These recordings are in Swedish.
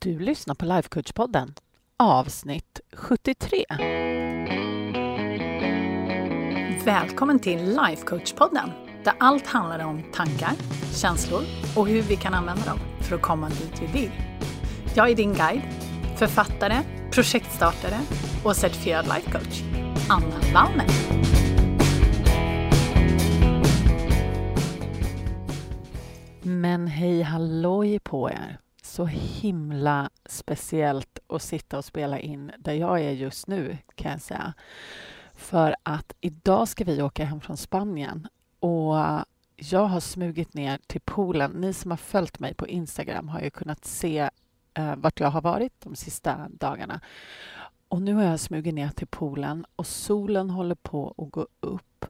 Du lyssnar på Lifecoach-podden, avsnitt 73. Välkommen till Lifecoach-podden där allt handlar om tankar, känslor och hur vi kan använda dem för att komma dit vi vill. Jag är din guide, författare, projektstartare och certifierad lifecoach, Anna Wallner. Men hej halloj på er! Så himla speciellt att sitta och spela in där jag är just nu, kan jag säga. För att idag ska vi åka hem från Spanien och jag har smugit ner till poolen. Ni som har följt mig på Instagram har ju kunnat se eh, vart jag har varit de sista dagarna. Och nu har jag smugit ner till poolen och solen håller på att gå upp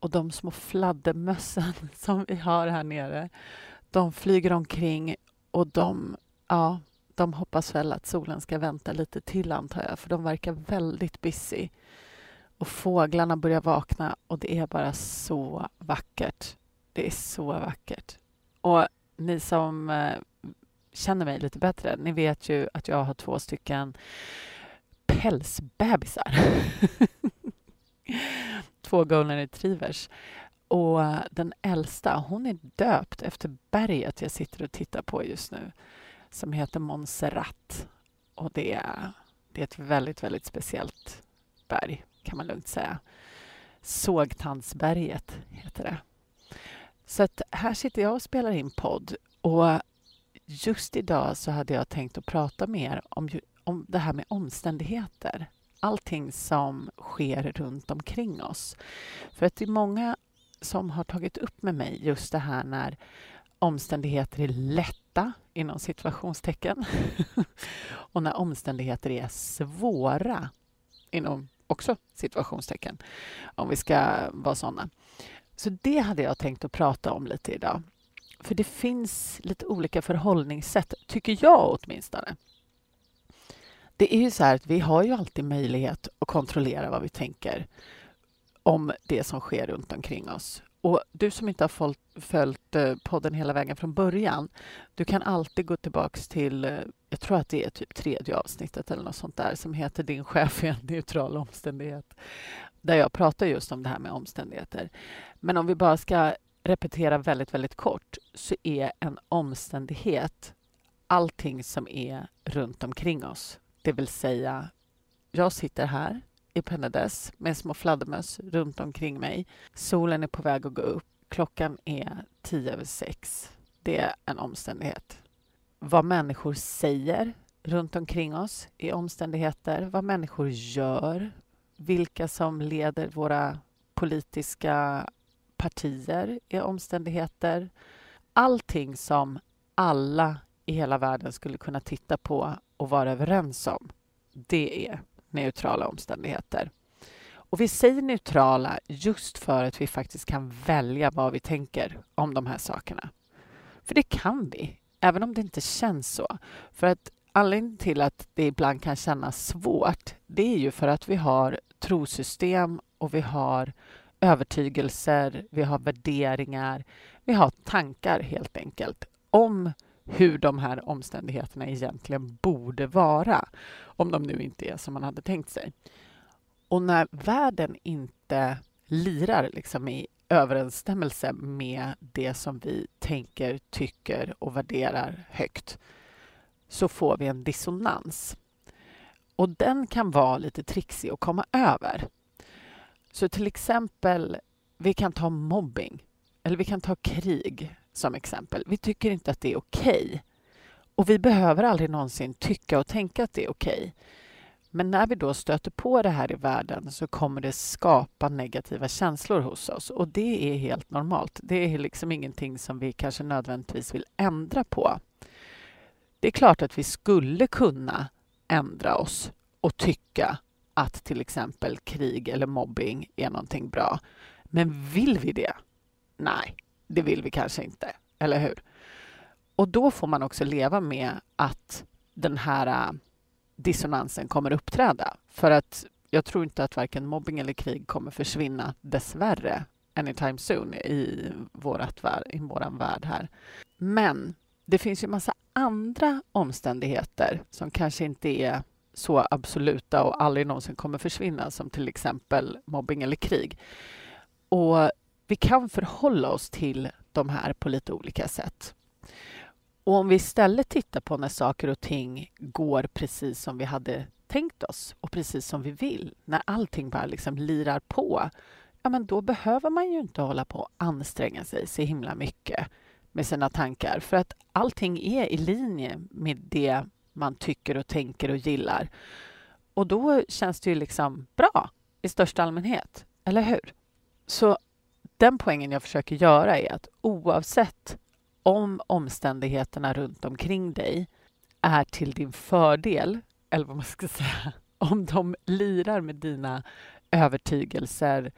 och de små fladdermössen som vi har här nere, de flyger omkring och de, ja, de hoppas väl att solen ska vänta lite till, antar jag, för de verkar väldigt busy. Och fåglarna börjar vakna och det är bara så vackert. Det är så vackert. Och ni som eh, känner mig lite bättre, ni vet ju att jag har två stycken pälsbebisar. två golden retrievers. Och den äldsta, hon är döpt efter berget jag sitter och tittar på just nu, som heter Montserrat. Och det är, det är ett väldigt, väldigt speciellt berg, kan man lugnt säga. Sågtandsberget heter det. Så att här sitter jag och spelar in podd. Och just idag så hade jag tänkt att prata mer om, om det här med omständigheter allting som sker runt omkring oss. För att i många som har tagit upp med mig just det här när omständigheter är lätta, inom situationstecken, och när omständigheter är svåra, inom också situationstecken, om vi ska vara såna. Så det hade jag tänkt att prata om lite idag. För det finns lite olika förhållningssätt, tycker jag åtminstone. Det är ju så här att vi har ju alltid möjlighet att kontrollera vad vi tänker om det som sker runt omkring oss. Och du som inte har följt eh, podden hela vägen från början, du kan alltid gå tillbaka till, eh, jag tror att det är typ tredje avsnittet eller något sånt där, som heter Din chef i en neutral omständighet. Där jag pratar just om det här med omständigheter. Men om vi bara ska repetera väldigt, väldigt kort, så är en omständighet allting som är runt omkring oss. Det vill säga, jag sitter här i Penedes med små fladdermöss runt omkring mig. Solen är på väg att gå upp. Klockan är tio över sex. Det är en omständighet. Vad människor säger runt omkring oss är omständigheter. Vad människor gör. Vilka som leder våra politiska partier är omständigheter. Allting som alla i hela världen skulle kunna titta på och vara överens om, det är neutrala omständigheter. Och vi säger neutrala just för att vi faktiskt kan välja vad vi tänker om de här sakerna. För det kan vi, även om det inte känns så. För att anledningen till att det ibland kan kännas svårt, det är ju för att vi har trosystem och vi har övertygelser, vi har värderingar, vi har tankar helt enkelt om hur de här omständigheterna egentligen borde vara, om de nu inte är som man hade tänkt sig. Och när världen inte lirar liksom i överensstämmelse med det som vi tänker, tycker och värderar högt, så får vi en dissonans. Och den kan vara lite trixig att komma över. Så till exempel, vi kan ta mobbing, eller vi kan ta krig som exempel. Vi tycker inte att det är okej. Okay. Och vi behöver aldrig någonsin tycka och tänka att det är okej. Okay. Men när vi då stöter på det här i världen så kommer det skapa negativa känslor hos oss och det är helt normalt. Det är liksom ingenting som vi kanske nödvändigtvis vill ändra på. Det är klart att vi skulle kunna ändra oss och tycka att till exempel krig eller mobbing är någonting bra. Men vill vi det? Nej, det vill vi kanske inte, eller hur? Och då får man också leva med att den här äh, dissonansen kommer uppträda. För att jag tror inte att varken mobbing eller krig kommer försvinna, dessvärre, anytime soon i, vårat, i våran värld här. Men det finns ju massa andra omständigheter som kanske inte är så absoluta och aldrig någonsin kommer försvinna som till exempel mobbing eller krig. Och vi kan förhålla oss till de här på lite olika sätt. Och om vi istället tittar på när saker och ting går precis som vi hade tänkt oss och precis som vi vill, när allting bara liksom lirar på, ja men då behöver man ju inte hålla på och anstränga sig så himla mycket med sina tankar för att allting är i linje med det man tycker och tänker och gillar. Och då känns det ju liksom bra i största allmänhet, eller hur? Så den poängen jag försöker göra är att oavsett om omständigheterna runt omkring dig är till din fördel, eller vad man ska säga, om de lirar med dina övertygelser,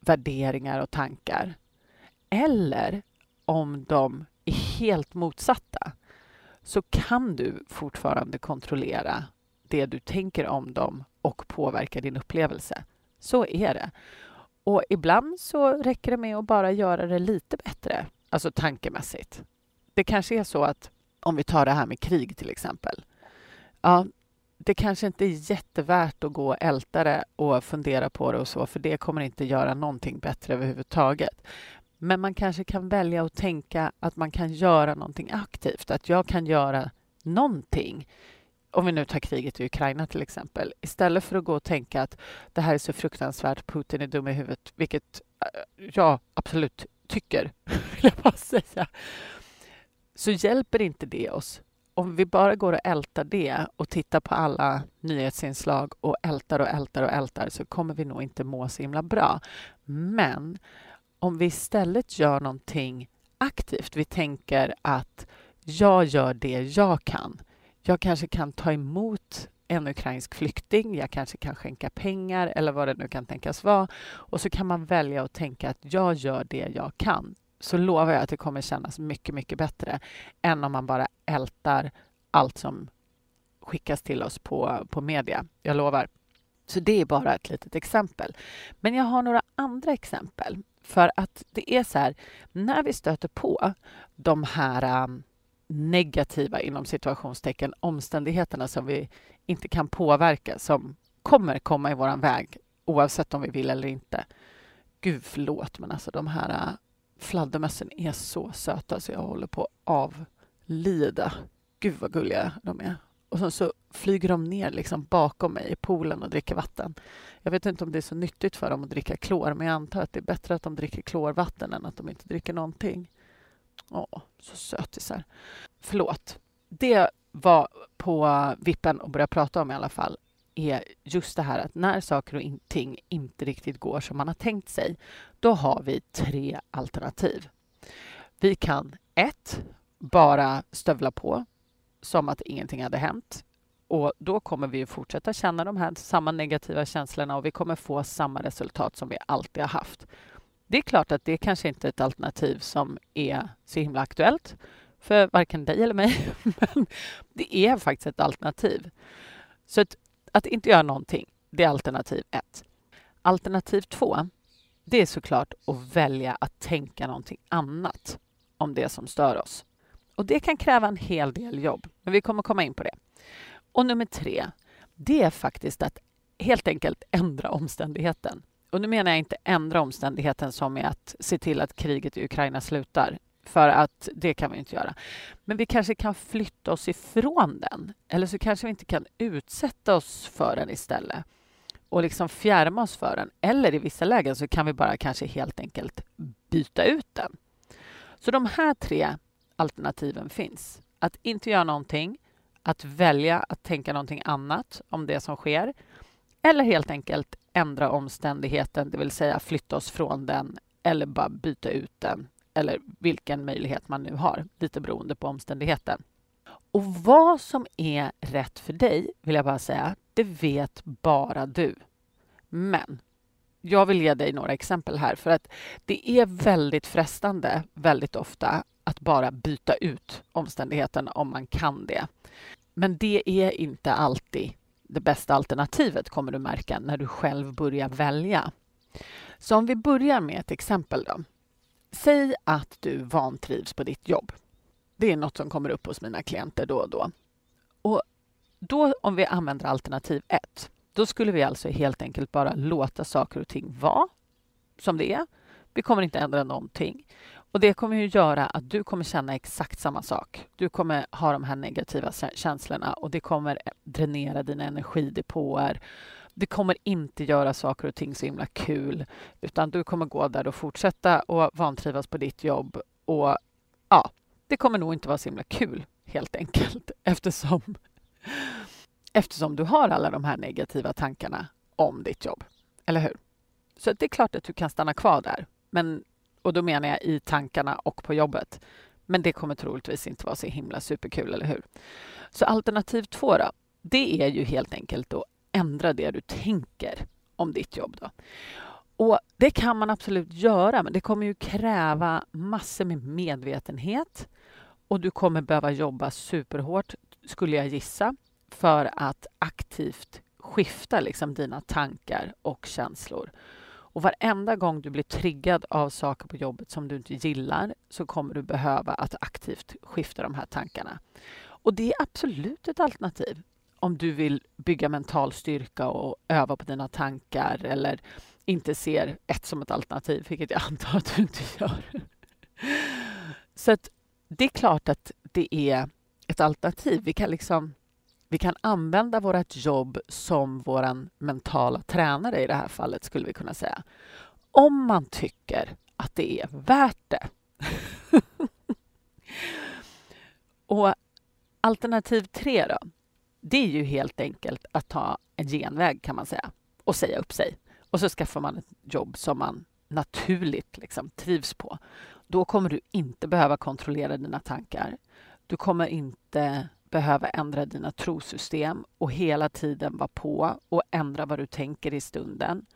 värderingar och tankar. Eller om de är helt motsatta så kan du fortfarande kontrollera det du tänker om dem och påverka din upplevelse. Så är det. Och ibland så räcker det med att bara göra det lite bättre, alltså tankemässigt. Det kanske är så att om vi tar det här med krig till exempel. Ja, det kanske inte är jättevärt att gå och älta det och fundera på det och så, för det kommer inte göra någonting bättre överhuvudtaget. Men man kanske kan välja att tänka att man kan göra någonting aktivt, att jag kan göra någonting. Om vi nu tar kriget i Ukraina till exempel. Istället för att gå och tänka att det här är så fruktansvärt, Putin är dum i huvudet, vilket eh, jag absolut tycker, vill jag bara säga. Så hjälper inte det oss. Om vi bara går och ältar det och tittar på alla nyhetsinslag och ältar och ältar och ältar så kommer vi nog inte må så himla bra. Men om vi istället gör någonting aktivt, vi tänker att jag gör det jag kan. Jag kanske kan ta emot en ukrainsk flykting, jag kanske kan skänka pengar eller vad det nu kan tänkas vara. Och så kan man välja att tänka att jag gör det jag kan. Så lovar jag att det kommer kännas mycket, mycket bättre än om man bara ältar allt som skickas till oss på, på media. Jag lovar. Så det är bara ett litet exempel. Men jag har några andra exempel för att det är så här, när vi stöter på de här um, negativa inom situationstecken omständigheterna som vi inte kan påverka, som kommer komma i vår väg oavsett om vi vill eller inte. Gud, förlåt, men alltså de här äh, fladdermössen är så söta så jag håller på att avlida. Gud vad gulliga de är. Och sen så flyger de ner liksom bakom mig i poolen och dricker vatten. Jag vet inte om det är så nyttigt för dem att dricka klor, men jag antar att det är bättre att de dricker klorvatten än att de inte dricker någonting. Åh, så sötisar. Förlåt. Det var på vippen att börja prata om i alla fall är just det här att när saker och ting inte riktigt går som man har tänkt sig, då har vi tre alternativ. Vi kan ett, bara stövla på som att ingenting hade hänt. Och då kommer vi fortsätta känna de här samma negativa känslorna och vi kommer få samma resultat som vi alltid har haft. Det är klart att det kanske inte är ett alternativ som är så himla aktuellt för varken dig eller mig, men det är faktiskt ett alternativ. Så att, att inte göra någonting, det är alternativ ett. Alternativ två, det är såklart att välja att tänka någonting annat om det som stör oss. Och det kan kräva en hel del jobb, men vi kommer komma in på det. Och nummer tre, det är faktiskt att helt enkelt ändra omständigheten. Och nu menar jag inte ändra omständigheten som är att se till att kriget i Ukraina slutar, för att det kan vi inte göra. Men vi kanske kan flytta oss ifrån den, eller så kanske vi inte kan utsätta oss för den istället och liksom fjärma oss för den. Eller i vissa lägen så kan vi bara kanske helt enkelt byta ut den. Så de här tre alternativen finns. Att inte göra någonting, att välja att tänka någonting annat om det som sker eller helt enkelt ändra omständigheten, det vill säga flytta oss från den eller bara byta ut den eller vilken möjlighet man nu har, lite beroende på omständigheten. Och vad som är rätt för dig, vill jag bara säga, det vet bara du. Men jag vill ge dig några exempel här för att det är väldigt frestande väldigt ofta att bara byta ut omständigheten om man kan det. Men det är inte alltid det bästa alternativet kommer du märka när du själv börjar välja. Så om vi börjar med ett exempel då. Säg att du vantrivs på ditt jobb. Det är något som kommer upp hos mina klienter då och då. Och då, om vi använder alternativ 1, då skulle vi alltså helt enkelt bara låta saker och ting vara som det är. Vi kommer inte ändra någonting. Och Det kommer ju göra att du kommer känna exakt samma sak. Du kommer ha de här negativa känslorna och det kommer dränera dina energidepåer. Det kommer inte göra saker och ting så himla kul utan du kommer gå där och fortsätta och vantrivas på ditt jobb och ja, det kommer nog inte vara så himla kul helt enkelt eftersom, eftersom du har alla de här negativa tankarna om ditt jobb. Eller hur? Så det är klart att du kan stanna kvar där. Men, och då menar jag i tankarna och på jobbet. Men det kommer troligtvis inte vara så himla superkul, eller hur? Så alternativ två då, det är ju helt enkelt att ändra det du tänker om ditt jobb. Då. Och Det kan man absolut göra, men det kommer ju kräva massor med medvetenhet och du kommer behöva jobba superhårt, skulle jag gissa, för att aktivt skifta liksom dina tankar och känslor. Och varenda gång du blir triggad av saker på jobbet som du inte gillar så kommer du behöva att aktivt skifta de här tankarna. Och det är absolut ett alternativ om du vill bygga mental styrka och öva på dina tankar eller inte ser ett som ett alternativ, vilket jag antar att du inte gör. Så att det är klart att det är ett alternativ. Vi kan, liksom, vi kan använda vårt jobb som vår mentala tränare i det här fallet, skulle vi kunna säga. Om man tycker att det är värt det. och alternativ tre då, det är ju helt enkelt att ta en genväg kan man säga och säga upp sig. Och så skaffar man ett jobb som man naturligt liksom trivs på. Då kommer du inte behöva kontrollera dina tankar. Du kommer inte behöva ändra dina trosystem och hela tiden vara på och ändra vad du tänker i stunden.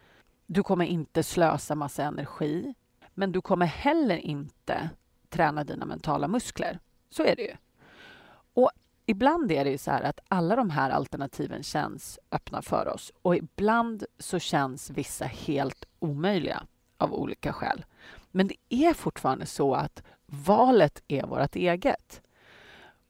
Du kommer inte slösa massa energi, men du kommer heller inte träna dina mentala muskler. Så är det ju. Och ibland är det ju så här att alla de här alternativen känns öppna för oss och ibland så känns vissa helt omöjliga av olika skäl. Men det är fortfarande så att valet är vårt eget.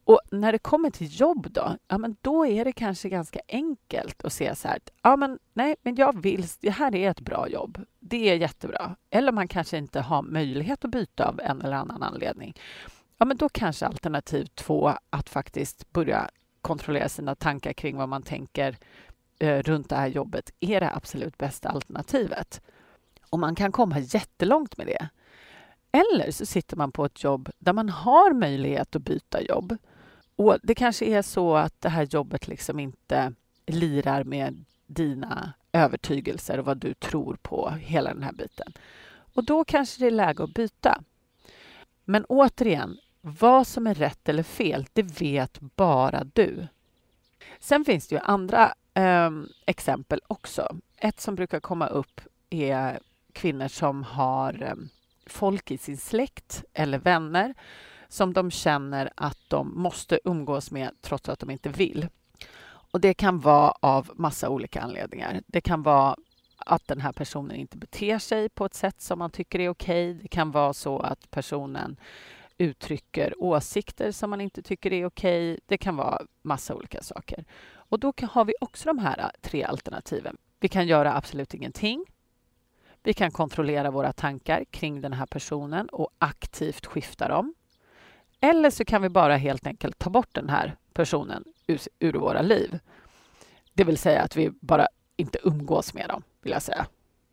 Och när det kommer till jobb då, ja, men då är det kanske ganska enkelt att se så här, ja men nej, men jag vill, det här är ett bra jobb, det är jättebra. Eller man kanske inte har möjlighet att byta av en eller annan anledning. Ja, men då kanske alternativ två, att faktiskt börja kontrollera sina tankar kring vad man tänker eh, runt det här jobbet, är det absolut bästa alternativet. Och man kan komma jättelångt med det. Eller så sitter man på ett jobb där man har möjlighet att byta jobb. Och Det kanske är så att det här jobbet liksom inte lirar med dina övertygelser och vad du tror på, hela den här biten. Och då kanske det är läge att byta. Men återigen, vad som är rätt eller fel, det vet bara du. Sen finns det ju andra eh, exempel också. Ett som brukar komma upp är kvinnor som har eh, folk i sin släkt eller vänner som de känner att de måste umgås med trots att de inte vill. Och Det kan vara av massa olika anledningar. Det kan vara att den här personen inte beter sig på ett sätt som man tycker är okej. Okay. Det kan vara så att personen uttrycker åsikter som man inte tycker är okej. Okay. Det kan vara massa olika saker. Och Då har vi också de här äh, tre alternativen. Vi kan göra absolut ingenting. Vi kan kontrollera våra tankar kring den här personen och aktivt skifta dem. Eller så kan vi bara helt enkelt ta bort den här personen ur, ur våra liv. Det vill säga att vi bara inte umgås med dem, vill jag säga.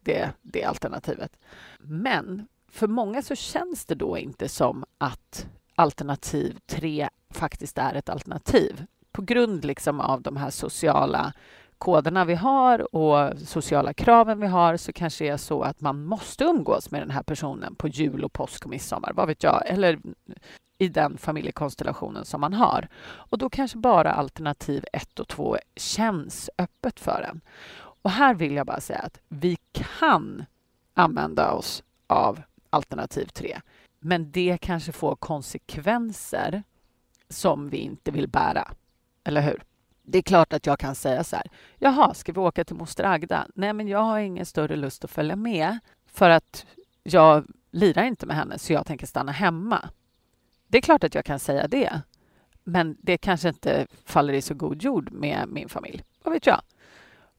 Det, det är alternativet. Men för många så känns det då inte som att alternativ tre faktiskt är ett alternativ. På grund liksom av de här sociala koderna vi har och sociala kraven vi har så kanske det är så att man måste umgås med den här personen på jul och påsk och midsommar, vad vet jag, eller i den familjekonstellationen som man har. Och då kanske bara alternativ ett och två känns öppet för en. Och här vill jag bara säga att vi kan använda oss av alternativ tre, Men det kanske får konsekvenser som vi inte vill bära. Eller hur? Det är klart att jag kan säga så här. Jaha, ska vi åka till moster Agda? Nej, men jag har ingen större lust att följa med för att jag lirar inte med henne så jag tänker stanna hemma det är klart att jag kan säga det, men det kanske inte faller i så god jord med min familj. Vad vet jag?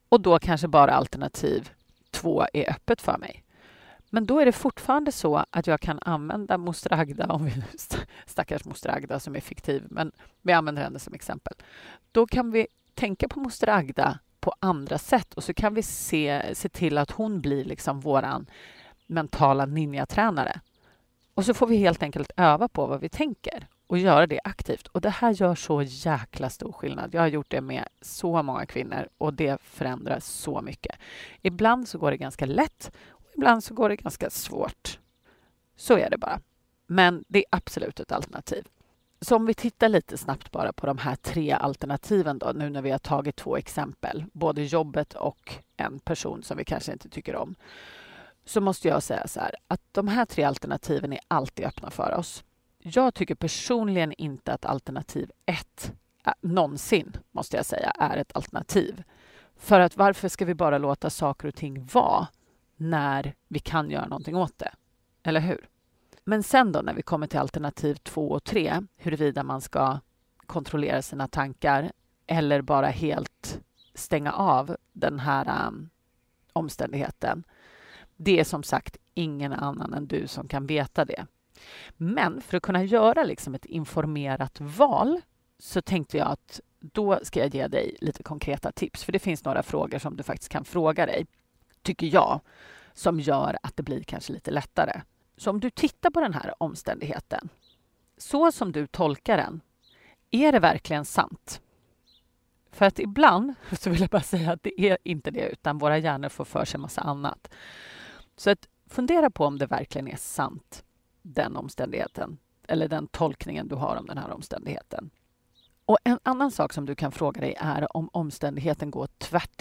Och då kanske bara alternativ två är öppet för mig. Men då är det fortfarande så att jag kan använda moster Agda, om vi, stackars moster Agda som är fiktiv, men vi använder henne som exempel. Då kan vi tänka på moster Agda på andra sätt och så kan vi se, se till att hon blir liksom våran mentala ninjatränare. Och så får vi helt enkelt öva på vad vi tänker och göra det aktivt. Och det här gör så jäkla stor skillnad. Jag har gjort det med så många kvinnor och det förändrar så mycket. Ibland så går det ganska lätt och ibland så går det ganska svårt. Så är det bara. Men det är absolut ett alternativ. Så om vi tittar lite snabbt bara på de här tre alternativen då, nu när vi har tagit två exempel, både jobbet och en person som vi kanske inte tycker om, så måste jag säga så här att de här tre alternativen är alltid öppna för oss. Jag tycker personligen inte att alternativ ett någonsin, måste jag säga, är ett alternativ. För att varför ska vi bara låta saker och ting vara när vi kan göra någonting åt det? Eller hur? Men sen då när vi kommer till alternativ två och tre, huruvida man ska kontrollera sina tankar eller bara helt stänga av den här um, omständigheten. Det är som sagt ingen annan än du som kan veta det. Men för att kunna göra liksom ett informerat val så tänkte jag att då ska jag ge dig lite konkreta tips. För det finns några frågor som du faktiskt kan fråga dig, tycker jag, som gör att det blir kanske lite lättare. Så om du tittar på den här omständigheten, så som du tolkar den, är det verkligen sant? För att ibland så vill jag bara säga att det är inte det, utan våra hjärnor får för sig massa annat. Så att fundera på om det verkligen är sant, den omständigheten, eller den tolkningen du har om den här omständigheten. Och en annan sak som du kan fråga dig är om omständigheten går tvärt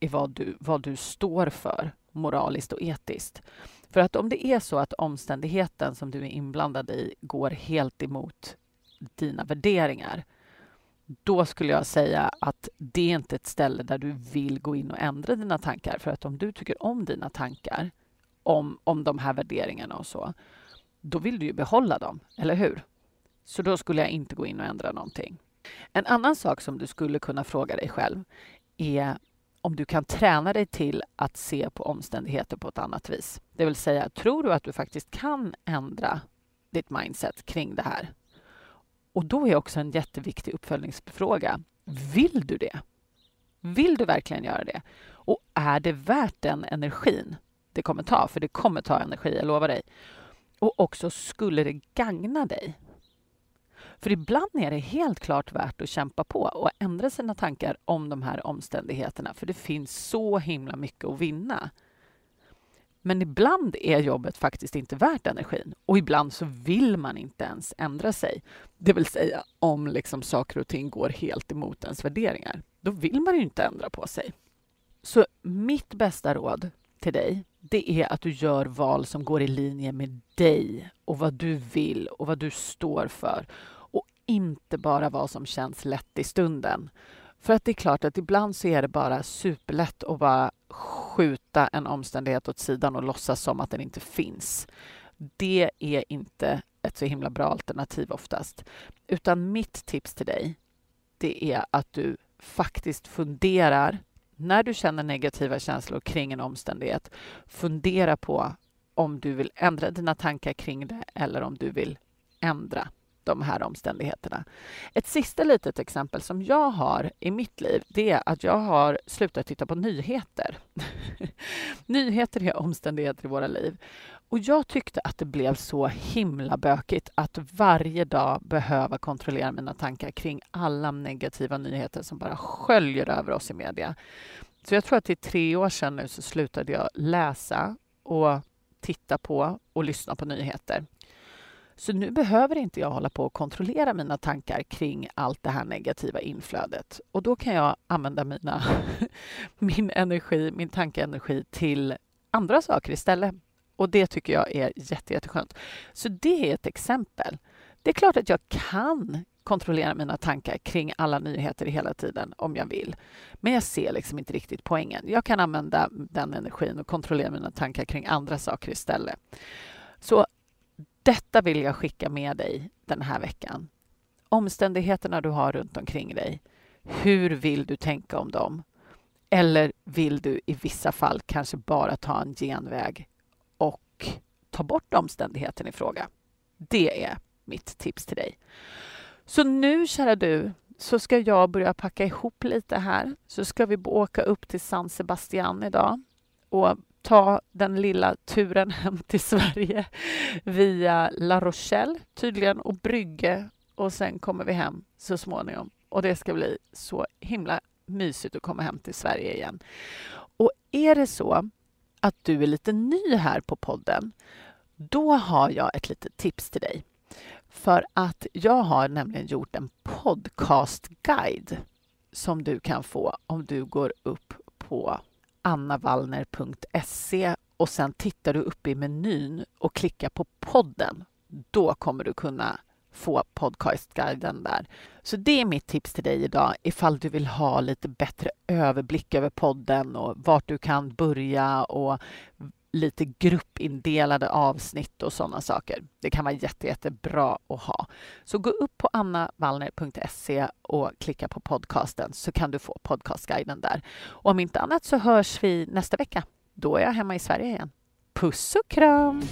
i vad du, vad du står för moraliskt och etiskt. För att om det är så att omständigheten som du är inblandad i går helt emot dina värderingar, då skulle jag säga att det är inte ett ställe där du vill gå in och ändra dina tankar. För att om du tycker om dina tankar om, om de här värderingarna och så, då vill du ju behålla dem, eller hur? Så då skulle jag inte gå in och ändra någonting. En annan sak som du skulle kunna fråga dig själv är om du kan träna dig till att se på omständigheter på ett annat vis. Det vill säga, tror du att du faktiskt kan ändra ditt mindset kring det här? Och då är också en jätteviktig uppföljningsfråga. Vill du det? Vill du verkligen göra det? Och är det värt den energin det kommer ta? För det kommer ta energi, jag lovar dig. Och också, skulle det gagna dig? För ibland är det helt klart värt att kämpa på och ändra sina tankar om de här omständigheterna, för det finns så himla mycket att vinna. Men ibland är jobbet faktiskt inte värt energin och ibland så vill man inte ens ändra sig. Det vill säga om liksom saker och ting går helt emot ens värderingar. Då vill man ju inte ändra på sig. Så mitt bästa råd till dig, det är att du gör val som går i linje med dig och vad du vill och vad du står för och inte bara vad som känns lätt i stunden. För att det är klart att ibland så är det bara superlätt att bara skjuta en omständighet åt sidan och låtsas som att den inte finns. Det är inte ett så himla bra alternativ oftast. Utan mitt tips till dig, det är att du faktiskt funderar när du känner negativa känslor kring en omständighet. Fundera på om du vill ändra dina tankar kring det eller om du vill ändra de här omständigheterna. Ett sista litet exempel som jag har i mitt liv, det är att jag har slutat titta på nyheter. nyheter är omständigheter i våra liv. Och jag tyckte att det blev så himla bökigt att varje dag behöva kontrollera mina tankar kring alla negativa nyheter som bara sköljer över oss i media. Så jag tror att det är tre år sedan nu så slutade jag läsa och titta på och lyssna på nyheter. Så nu behöver inte jag hålla på och kontrollera mina tankar kring allt det här negativa inflödet. Och då kan jag använda mina, min energi, min tankeenergi till andra saker istället. Och det tycker jag är jätte, jätteskönt. Så det är ett exempel. Det är klart att jag kan kontrollera mina tankar kring alla nyheter hela tiden om jag vill. Men jag ser liksom inte riktigt poängen. Jag kan använda den energin och kontrollera mina tankar kring andra saker istället. Så detta vill jag skicka med dig den här veckan. Omständigheterna du har runt omkring dig. Hur vill du tänka om dem? Eller vill du i vissa fall kanske bara ta en genväg och ta bort omständigheten i fråga? Det är mitt tips till dig. Så nu, kära du, så ska jag börja packa ihop lite här. Så ska vi åka upp till San Sebastian idag och ta den lilla turen hem till Sverige via La Rochelle tydligen och Brygge och sen kommer vi hem så småningom. Och det ska bli så himla mysigt att komma hem till Sverige igen. Och är det så att du är lite ny här på podden, då har jag ett litet tips till dig. För att jag har nämligen gjort en podcastguide som du kan få om du går upp på annavallner.se och sen tittar du upp i menyn och klickar på podden. Då kommer du kunna få podcastguiden där. Så det är mitt tips till dig idag ifall du vill ha lite bättre överblick över podden och vart du kan börja och lite gruppindelade avsnitt och sådana saker. Det kan vara jätte, jättebra att ha. Så gå upp på annavallner.se och klicka på podcasten så kan du få podcastguiden där. Och om inte annat så hörs vi nästa vecka. Då är jag hemma i Sverige igen. Puss och kram!